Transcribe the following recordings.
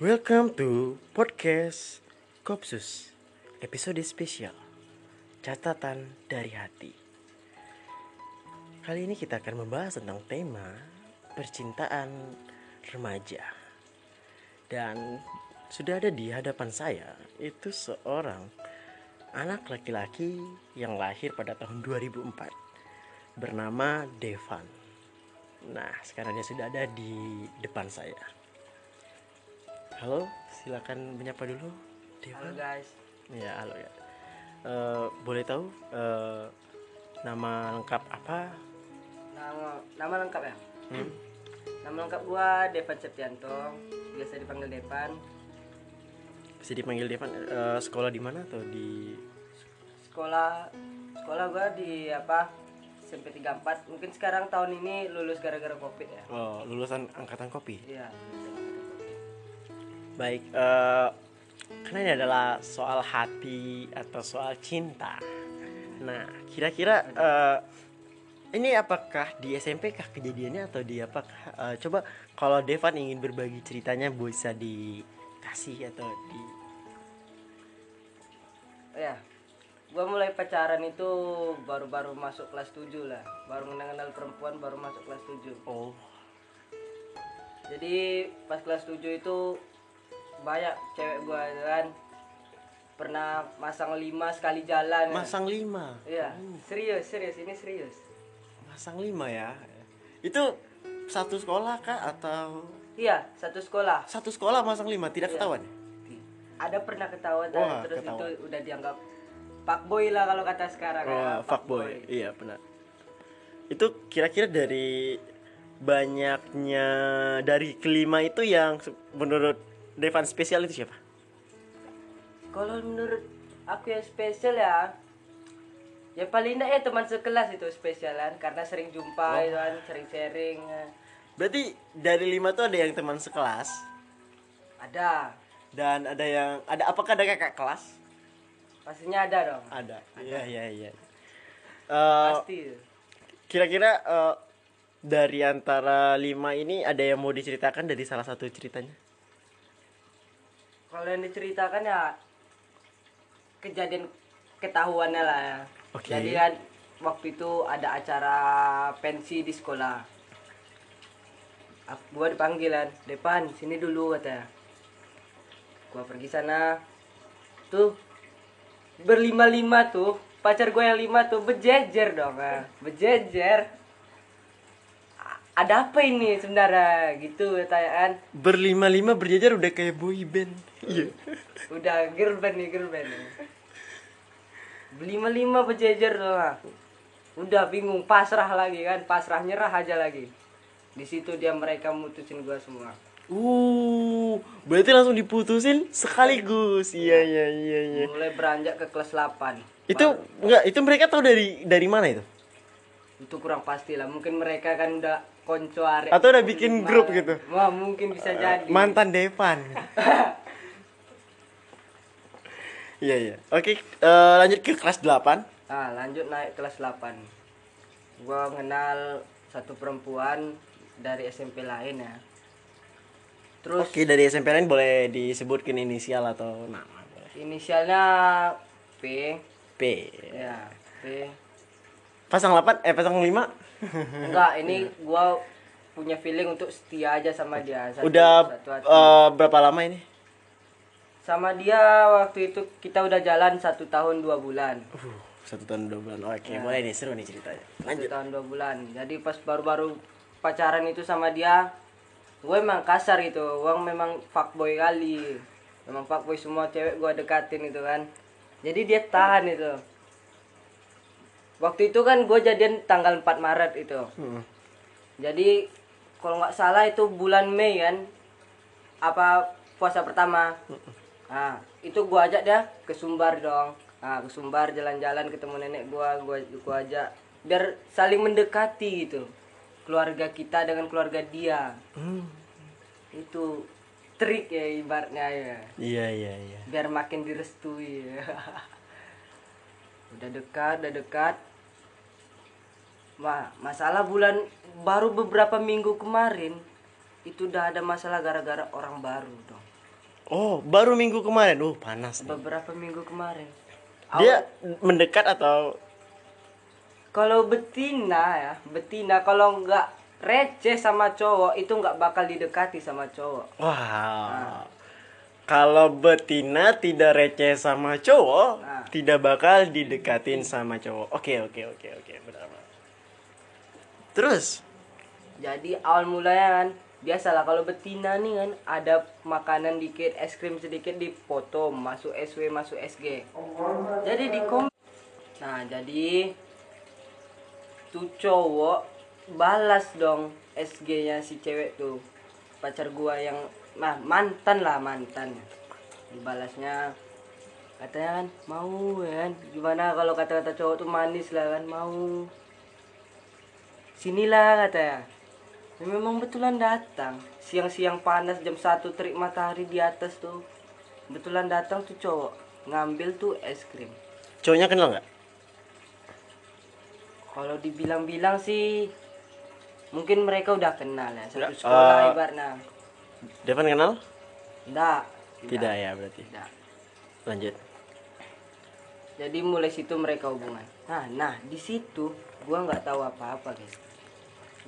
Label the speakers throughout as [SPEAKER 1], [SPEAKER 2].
[SPEAKER 1] Welcome to podcast Kopsus episode spesial catatan dari hati. Kali ini kita akan membahas tentang tema percintaan remaja. Dan sudah ada di hadapan saya itu seorang anak laki-laki yang lahir pada tahun 2004 bernama Devan. Nah, sekarang dia sudah ada di depan saya. Halo, silakan menyapa dulu.
[SPEAKER 2] Halo
[SPEAKER 1] Devan.
[SPEAKER 2] guys,
[SPEAKER 1] Ya, halo ya. Eh, boleh tahu eh, nama lengkap apa?
[SPEAKER 2] nama nama lengkap ya?
[SPEAKER 1] Hmm?
[SPEAKER 2] Nama lengkap gua Devan Septianto, biasa dipanggil Devan.
[SPEAKER 1] Bisa dipanggil Devan. Eh, sekolah di mana atau di?
[SPEAKER 2] Sekolah sekolah gua di apa? SMP 34. Mungkin sekarang tahun ini lulus gara-gara Covid ya.
[SPEAKER 1] Oh, lulusan angkatan kopi.
[SPEAKER 2] Iya.
[SPEAKER 1] Baik. eh karena ini adalah soal hati atau soal cinta. Nah, kira-kira eh, ini apakah di SMP kah kejadiannya atau di apakah? Eh, coba kalau Devan ingin berbagi ceritanya bisa dikasih atau di
[SPEAKER 2] Ya. Gua mulai pacaran itu baru-baru masuk kelas 7 lah. Baru mengenal perempuan baru masuk kelas 7.
[SPEAKER 1] Oh,
[SPEAKER 2] Jadi pas kelas 7 itu banyak cewek gua itu kan pernah masang lima sekali jalan ya.
[SPEAKER 1] masang lima.
[SPEAKER 2] Iya, serius, serius, ini serius.
[SPEAKER 1] Masang lima ya. Itu satu sekolah kah atau
[SPEAKER 2] Iya, satu sekolah.
[SPEAKER 1] satu sekolah masang lima tidak
[SPEAKER 2] Iya.
[SPEAKER 1] ketahuan?
[SPEAKER 2] Ada pernah ketahuan dan
[SPEAKER 1] Wah,
[SPEAKER 2] terus
[SPEAKER 1] ketahuan.
[SPEAKER 2] itu udah dianggap fuckboy lah kalau kata sekarang
[SPEAKER 1] Oh,
[SPEAKER 2] ya.
[SPEAKER 1] fuckboy. Iya, benar. Itu kira-kira dari banyaknya dari kelima itu yang menurut Devan spesial itu siapa?
[SPEAKER 2] Kalau menurut aku yang spesial ya Ya paling enggak ya teman sekelas itu spesialan karena sering jumpa itu kan, sering sharing.
[SPEAKER 1] Berarti dari lima tuh ada yang teman sekelas
[SPEAKER 2] Ada.
[SPEAKER 1] dan ada yang ada apakah ada kakak kelas?
[SPEAKER 2] Pastinya ada dong.
[SPEAKER 1] Ada. Iya, iya, iya. Eh,
[SPEAKER 2] Pasti.
[SPEAKER 1] Kira-kira eh, dari antara lima ini ada yang mau diceritakan dari salah satu ceritanya?
[SPEAKER 2] Kalau yang diceritakan ya kejadian ketahuannya lah ya.
[SPEAKER 1] Oke.
[SPEAKER 2] Jadi kan waktu itu ada acara pensi di sekolah. Aku gua dipanggil kan, Depan, sini dulu katanya. Gua pergi sana. Tuh berlima-lima tuh, pacar gue yang lima tuh berjejer dong, ah. berjejer. Ada apa ini sebenarnya gitu katanya kan.
[SPEAKER 1] Berlima-lima berjajar udah kayak boy band. Iya.
[SPEAKER 2] udah girl band nih girl band nih. berlima lima berjejer tuh ah. udah bingung pasrah lagi kan pasrah nyerah aja lagi di situ dia mereka mutusin gua semua
[SPEAKER 1] Uh, berarti langsung diputusin sekaligus. Iya, iya, iya, iya.
[SPEAKER 2] mulai beranjak ke kelas 8
[SPEAKER 1] Itu enggak, itu mereka tahu dari dari mana itu?
[SPEAKER 2] itu kurang pasti lah mungkin mereka kan udah konco arek
[SPEAKER 1] Atau udah bikin grup gitu?
[SPEAKER 2] wah mungkin bisa jadi
[SPEAKER 1] Mantan Devan. Iya, iya. Oke, eh, lanjut ke kelas 8.
[SPEAKER 2] nah lanjut naik kelas 8 gua kenal satu perempuan dari SMP lain ya terus
[SPEAKER 1] Oke, dari SMP lain boleh disebutkan inisial atau nama boleh.
[SPEAKER 2] inisialnya P
[SPEAKER 1] P.
[SPEAKER 2] ya P
[SPEAKER 1] Pasang 8 eh pasang 5.
[SPEAKER 2] enggak ini gua punya feeling untuk setia aja sama dia Satu-
[SPEAKER 1] Udah
[SPEAKER 2] satu hati.
[SPEAKER 1] eh, berapa lama ini?
[SPEAKER 2] sama dia waktu itu kita udah jalan satu tahun dua bulan
[SPEAKER 1] Uh, satu tahun dua bulan. Oke, boleh nih seru nih ceritanya.
[SPEAKER 2] satu
[SPEAKER 1] Lanjut.
[SPEAKER 2] tahun dua bulan jadi pas baru-baru pacaran itu sama dia gue emang kasar gitu gue memang fuckboy kali memang fuckboy semua cewek gue dekatin itu kan jadi dia tahan itu waktu itu kan gue jadian tanggal 4 Maret itu.
[SPEAKER 1] Hmm.
[SPEAKER 2] jadi kalau nggak salah itu bulan Mei kan? Apa puasa pertama? Nah itu gua ajak dia ke Sumbar dong. Nah ke Sumbar jalan-jalan ketemu nenek gua gua gua ajak. Biar saling mendekati gitu. Keluarga kita dengan keluarga dia.
[SPEAKER 1] Hmm.
[SPEAKER 2] itu trik ya ibaratnya ya.
[SPEAKER 1] Iya iya iya.
[SPEAKER 2] biar makin direstui udah dekat udah dekat Wah, masalah bulan baru beberapa minggu kemarin itu udah ada masalah gara-gara orang baru dong.
[SPEAKER 1] Oh, baru minggu kemarin. Uh, panas nih.
[SPEAKER 2] Beberapa minggu kemarin.
[SPEAKER 1] Dia mendekat atau
[SPEAKER 2] Kalau betina ya, betina kalau nggak receh sama cowok itu nggak bakal didekati sama cowok.
[SPEAKER 1] Wah. Kalau betina tidak receh sama cowok,
[SPEAKER 2] Nah.
[SPEAKER 1] tidak bakal didekatin sama cowok. Oke, oke, oke, oke, benar. Terus,
[SPEAKER 2] Jadi awal mulanya kan biasalah kalau betina nih kan ada makanan dikit, es krim sedikit dipotong, masuk SW, masuk SG. Jadi di kom Nah, jadi tuh cowok balas dong SG-nya si cewek tuh. Pacar gua yang nah mantan lah mantan. Dibalasnya katanya kan mau ya kan gimana kalau kata-kata cowok tuh manis lah kan mau sinilah katanya Ya, memang betulan datang. Siang-siang panas jam 1 terik matahari di atas tuh. Betulan datang tuh cowok. Ngambil tuh es krim.
[SPEAKER 1] Cowoknya kenal nggak?
[SPEAKER 2] kalau dibilang-bilang sih mungkin mereka udah kenal ya satu sekolah
[SPEAKER 1] eh,
[SPEAKER 2] ibaratnya
[SPEAKER 1] Devan kenal?
[SPEAKER 2] enggak
[SPEAKER 1] Tidak ya berarti.
[SPEAKER 2] tidak
[SPEAKER 1] Lanjut.
[SPEAKER 2] jadi mulai situ mereka hubungan. Nah nah di situ gua nggak tahu apa-apa guys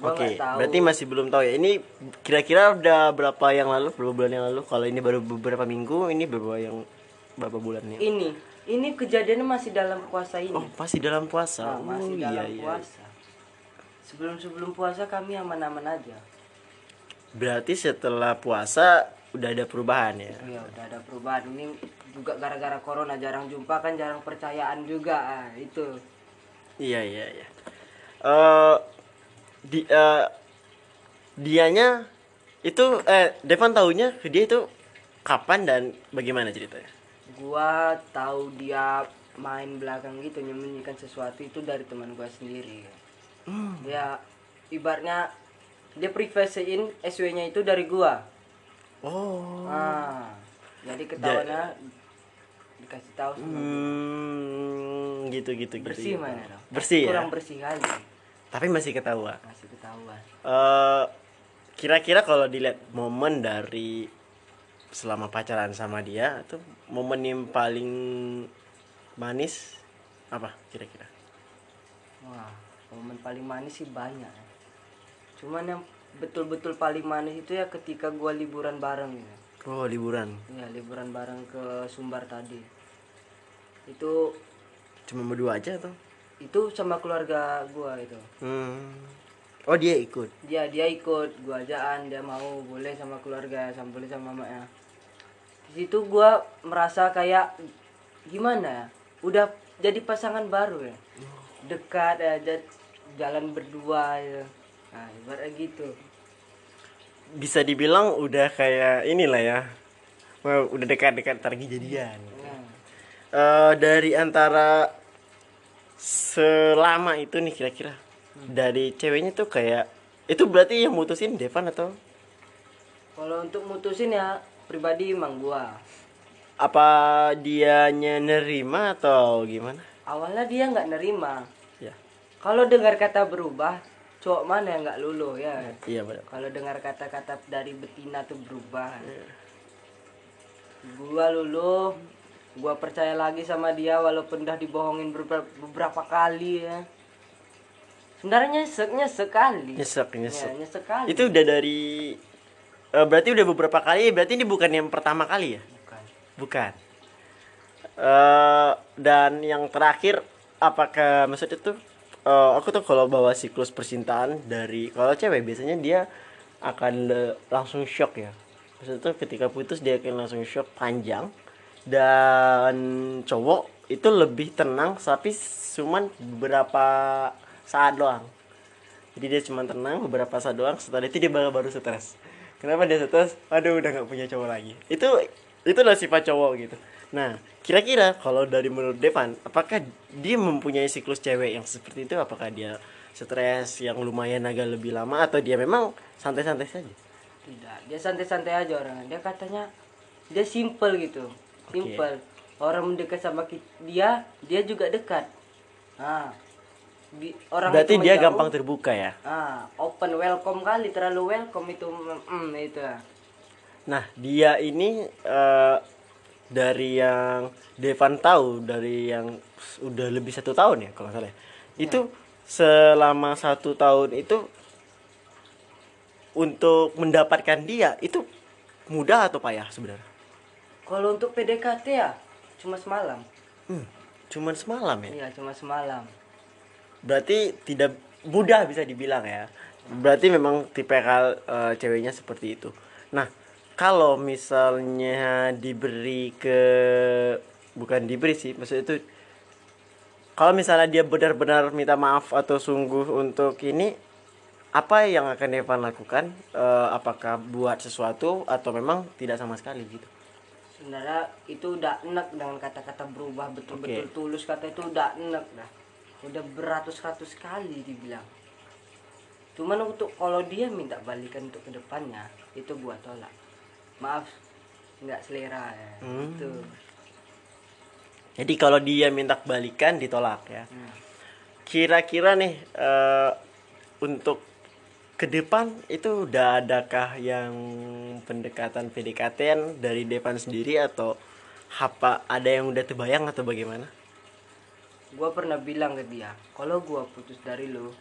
[SPEAKER 1] Oke,
[SPEAKER 2] tahu
[SPEAKER 1] berarti masih belum tahu ya. Ini kira-kira udah berapa yang lalu? Berapa bulan yang lalu? Kalau ini baru beberapa minggu, ini berapa yang berapa bulan ya?
[SPEAKER 2] ini ini kejadiannya masih dalam puasa ini
[SPEAKER 1] Oh, masih dalam puasa.
[SPEAKER 2] Nah, masih
[SPEAKER 1] oh,
[SPEAKER 2] dalam
[SPEAKER 1] iya, iya.
[SPEAKER 2] puasa. Sebelum sebelum puasa kami aman-aman aja.
[SPEAKER 1] Berarti setelah puasa udah ada perubahan ya.
[SPEAKER 2] Iya, udah ada perubahan. Ini juga gara-gara corona jarang jumpa kan jarang percayaan juga. Ah, itu.
[SPEAKER 1] Iya, iya, iya. Eh di eh, dianya itu eh Devan tahunya dia itu kapan dan bagaimana ceritanya?
[SPEAKER 2] Gua tahu dia main belakang gitu menyembunyikan sesuatu itu dari teman gua sendiri. Ya ibaratnya dia privasiin SW-nya itu dari gua.
[SPEAKER 1] Oh.
[SPEAKER 2] Ah, jadi ketahuannya dikasih tahu sama
[SPEAKER 1] Hmm, gitu gitu gitu.
[SPEAKER 2] bersih
[SPEAKER 1] gitu.
[SPEAKER 2] mana dong?
[SPEAKER 1] Bersih ya.
[SPEAKER 2] Kurang bersih kali.
[SPEAKER 1] Tapi masih ketahuan.
[SPEAKER 2] Masih ketahuan.
[SPEAKER 1] eh kira-kira kalau dilihat momen dari selama pacaran sama dia itu momen yang paling manis apa kira-kira?
[SPEAKER 2] Wah, momen paling manis sih banyak. ya. Cuman yang betul-betul paling manis itu ya ketika gua liburan bareng ya.
[SPEAKER 1] Oh liburan,
[SPEAKER 2] Ya, liburan bareng ke Sumbar tadi. Itu
[SPEAKER 1] cuma berdua aja tuh?
[SPEAKER 2] Itu sama keluarga gua itu.
[SPEAKER 1] Hmm. Oh dia ikut.
[SPEAKER 2] Dia dia ikut gua ajaan, dia mau boleh sama keluarga, sama boleh sama mamanya. Di situ gua merasa kayak gimana ya? Udah jadi pasangan baru ya. Dekat ya, ja- jalan berdua ya. Nah, ibarat gitu.
[SPEAKER 1] Bisa dibilang udah kayak inilah ya. Udah dekat-dekat targi jadian.
[SPEAKER 2] Nah,
[SPEAKER 1] Eh dari antara selama itu nih kira-kira dari ceweknya tuh kayak itu berarti yang mutusin Devan atau
[SPEAKER 2] kalau untuk mutusin ya pribadi emang gua.
[SPEAKER 1] apa dianya nerima atau gimana?
[SPEAKER 2] Awalnya dia nggak nerima.
[SPEAKER 1] Ya.
[SPEAKER 2] Kalau dengar kata berubah, cowok mana yang nggak luluh ya?
[SPEAKER 1] Iya benar.
[SPEAKER 2] Kalau dengar kata-kata dari betina tuh berubah. Gua luluh, gua percaya lagi sama dia walaupun udah dibohongin beberapa, beberapa kali ya. Sebenarnya nyesek nyesek kali.
[SPEAKER 1] Nyesek
[SPEAKER 2] Ya,
[SPEAKER 1] nyesek.
[SPEAKER 2] nyesek kali.
[SPEAKER 1] Itu udah dari eh, berarti udah beberapa kali berarti ini bukan yang pertama kali ya?
[SPEAKER 2] Bukan.
[SPEAKER 1] Bukan. eh dan yang terakhir apakah maksudnya tuh eh, aku tuh kalau bawa siklus percintaan dari kalau cewek biasanya dia akan le- langsung shock ya. Maksudnya tuh ketika putus dia akan langsung shock panjang dan cowok itu lebih tenang tapi cuman beberapa saat doang. Jadi dia cuma tenang beberapa saat doang setelah itu dia baru baru stres. Kenapa dia stres? Aduh udah nggak punya cowok lagi. Itu itulah sifat cowok gitu. Nah, kira-kira kalau dari menurut Devan, apakah dia mempunyai siklus cewek yang seperti itu? Apakah dia stres yang lumayan agak lebih lama atau dia memang santai-santai saja?
[SPEAKER 2] Tidak, dia santai-santai aja orang. Dia katanya dia simple gitu. Simple. Orang mendekat sama dia, dia juga dekat. Di, orang
[SPEAKER 1] Berarti dia
[SPEAKER 2] menjauh,
[SPEAKER 1] gampang terbuka ya.
[SPEAKER 2] Ah, open welcome kali, terlalu welcome itu. Mm, itu.
[SPEAKER 1] Nah, dia ini eh, dari yang Devan tahu dari yang udah lebih satu tahun ya kalau nggak salah. ya. Itu selama satu tahun itu untuk mendapatkan dia itu mudah atau payah sebenarnya?
[SPEAKER 2] Kalau untuk PDKT ya cuma semalam.
[SPEAKER 1] Hmm, cuman semalam ya.
[SPEAKER 2] Iya, cuma semalam.
[SPEAKER 1] Berarti tidak mudah bisa dibilang ya. Berarti memang tipikal eh, ceweknya seperti itu. Nah, kalau misalnya diberi ke bukan diberi sih, maksudnya itu kalau misalnya dia benar-benar minta maaf atau sungguh untuk ini apa yang akan Evan lakukan? Eh, apakah buat sesuatu atau memang tidak sama sekali gitu?
[SPEAKER 2] Sebenarnya itu udah enak dengan kata-kata berubah betul-betul
[SPEAKER 1] Oke.
[SPEAKER 2] tulus kata itu udah enak dah. Udah beratus-ratus kali dibilang. Cuman untuk kalau dia minta balikan untuk ke depannya itu gua tolak. Maaf nggak selera ya.
[SPEAKER 1] Hmm.
[SPEAKER 2] Itu.
[SPEAKER 1] Jadi kalau dia minta balikan ditolak ya.
[SPEAKER 2] Hmm.
[SPEAKER 1] Kira-kira nih eh, untuk ke depan itu udah adakah yang pendekatan PDKT dari Devan sendiri atau apa ada yang udah terbayang atau bagaimana?
[SPEAKER 2] Gua pernah bilang ke dia, kalau gua putus dari lu,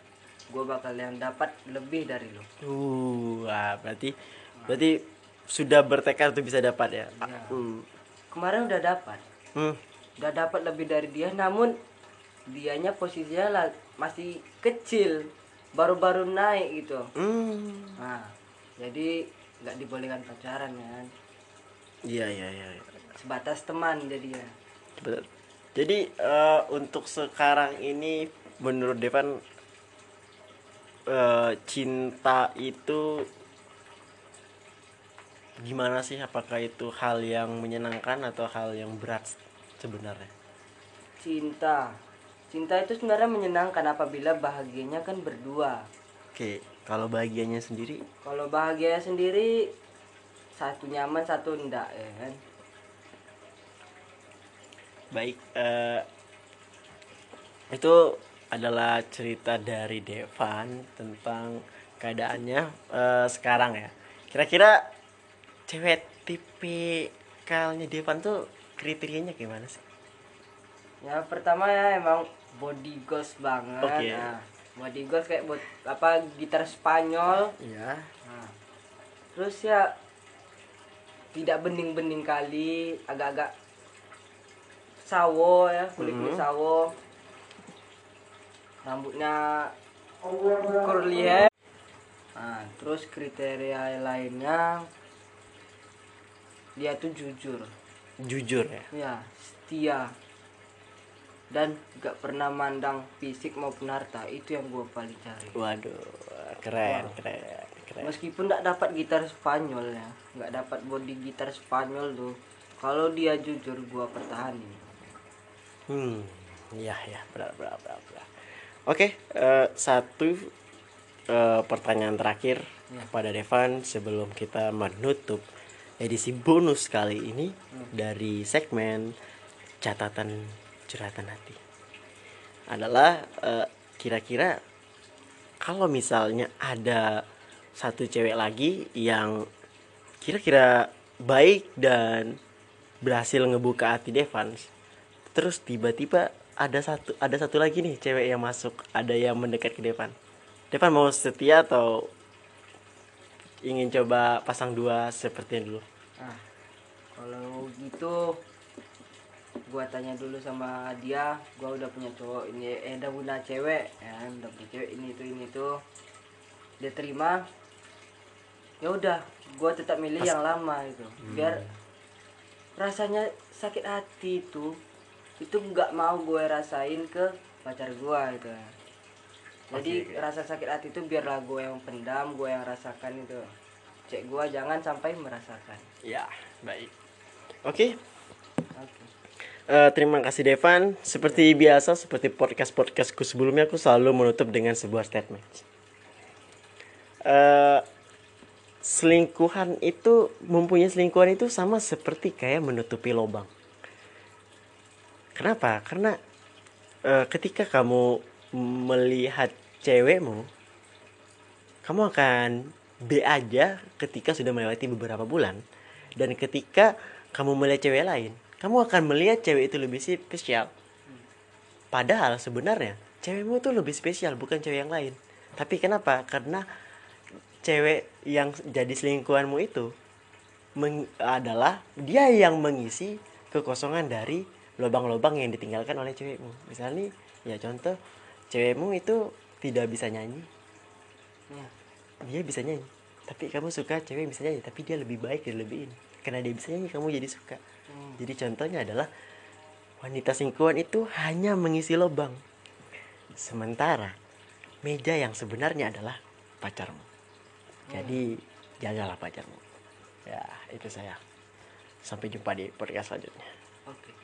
[SPEAKER 2] gua bakal yang dapat lebih dari lu.
[SPEAKER 1] Uh, wah, berarti berarti sudah bertekad untuk bisa dapat ya.
[SPEAKER 2] Iya.
[SPEAKER 1] Hmm.
[SPEAKER 2] Kemarin udah dapat.
[SPEAKER 1] Hmm.
[SPEAKER 2] udah dapat lebih dari dia namun dianya posisinya masih kecil baru-baru naik gitu
[SPEAKER 1] Hmm.
[SPEAKER 2] nah jadi nggak dibolehkan pacaran kan
[SPEAKER 1] Iya, iya, iya. iya.
[SPEAKER 2] sebatas teman jadi ya
[SPEAKER 1] Betul. Jadi eh, untuk sekarang ini menurut Devan eh, cinta itu gimana sih? Apakah itu hal yang menyenangkan atau hal yang berat sebenarnya?
[SPEAKER 2] cinta cinta itu sebenarnya menyenangkan apabila bahagianya kan berdua.
[SPEAKER 1] Oke, kalau bahagianya sendiri?
[SPEAKER 2] Kalau bahagia sendiri satu nyaman satu enggak ya kan?
[SPEAKER 1] Baik eh, itu adalah cerita dari Devan tentang keadaannya eh, sekarang ya. Kira-kira cewek tipikalnya Devan tuh kriterianya gimana sih?
[SPEAKER 2] Ya pertama ya emang body ghost banget
[SPEAKER 1] Oke.
[SPEAKER 2] nah, body ghost kayak buat apa gitar Spanyol
[SPEAKER 1] Iya
[SPEAKER 2] Nah, terus ya tidak bening-bening kali, agak-agak sawo ya, kulit kulit
[SPEAKER 1] Mhm.
[SPEAKER 2] sawo. Rambutnya curly hair. Nah, terus kriteria lainnya dia tuh jujur,
[SPEAKER 1] jujur ya
[SPEAKER 2] ya setia dan gak pernah mandang fisik maupun harta itu yang gue paling cari
[SPEAKER 1] waduh keren keren keren
[SPEAKER 2] Meskipun tidak dapat gitar Spanyol ya, nggak dapat body gitar Spanyol tuh. Kalau dia jujur gua pertahanin.
[SPEAKER 1] hmm iya ya benar benar benar, benar. oke eh, satu eh, pertanyaan terakhir
[SPEAKER 2] Ya.
[SPEAKER 1] kepada Devan sebelum kita menutup edisi bonus kali ini dari segmen catatan curhatan hati. Adalah eh, kira-kira kalau misalnya ada satu cewek lagi yang kira-kira baik dan berhasil ngebuka hati Devans terus tiba-tiba ada satu ada satu lagi nih cewek yang masuk ada yang mendekat ke Devan. Devan mau setia atau ingin coba pasang dua seperti yang dulu?
[SPEAKER 2] Nah, kalau gitu gua tanya dulu sama dia, gua udah punya cowok ini eh udah punya cewek ya, udah punya cewek ini itu ini itu. Dia terima. Ya udah, gua tetap milih yang lama itu. Biar rasanya sakit hati itu itu nggak mau gue rasain ke pacar gua itu jadi
[SPEAKER 1] oke.
[SPEAKER 2] rasa sakit hati itu biarlah gue yang pendam gue yang rasakan itu cek gua jangan sampai merasakan
[SPEAKER 1] ya baik oke
[SPEAKER 2] oke
[SPEAKER 1] Eh, terima kasih Devan. Seperti biasa, seperti podcast-podcastku sebelumnya, aku selalu menutup dengan sebuah statement. Eh, selingkuhan itu, mempunyai selingkuhan itu sama seperti kayak menutupi lubang. Kenapa? Karena eh, ketika kamu melihat cewekmu, kamu akan B aja ketika sudah melewati beberapa bulan. Dan ketika kamu melihat cewek lain, kamu akan melihat cewek itu lebih spesial. Padahal sebenarnya cewekmu itu lebih spesial bukan cewek yang lain. Tapi kenapa? Karena cewek yang jadi selingkuhanmu itu meng- adalah dia yang mengisi kekosongan dari lubang-lubang yang ditinggalkan oleh cewekmu. Misalnya, ya contoh, cewekmu itu tidak bisa nyanyi,
[SPEAKER 2] Ya.
[SPEAKER 1] dia bisa nyanyi tapi kamu suka cewek yang bisa nyanyi tapi dia lebih baik dan lebih ini karena dia bisa nyanyi kamu jadi suka.
[SPEAKER 2] Hmm.
[SPEAKER 1] jadi contohnya adalah wanita selingkuhan itu hanya mengisi lubang. Sementara meja yang sebenarnya adalah pacarmu. Jadi jagalah pacarmu. Ya itu saya. Sampai jumpa di podcast selanjutnya.
[SPEAKER 2] Oke.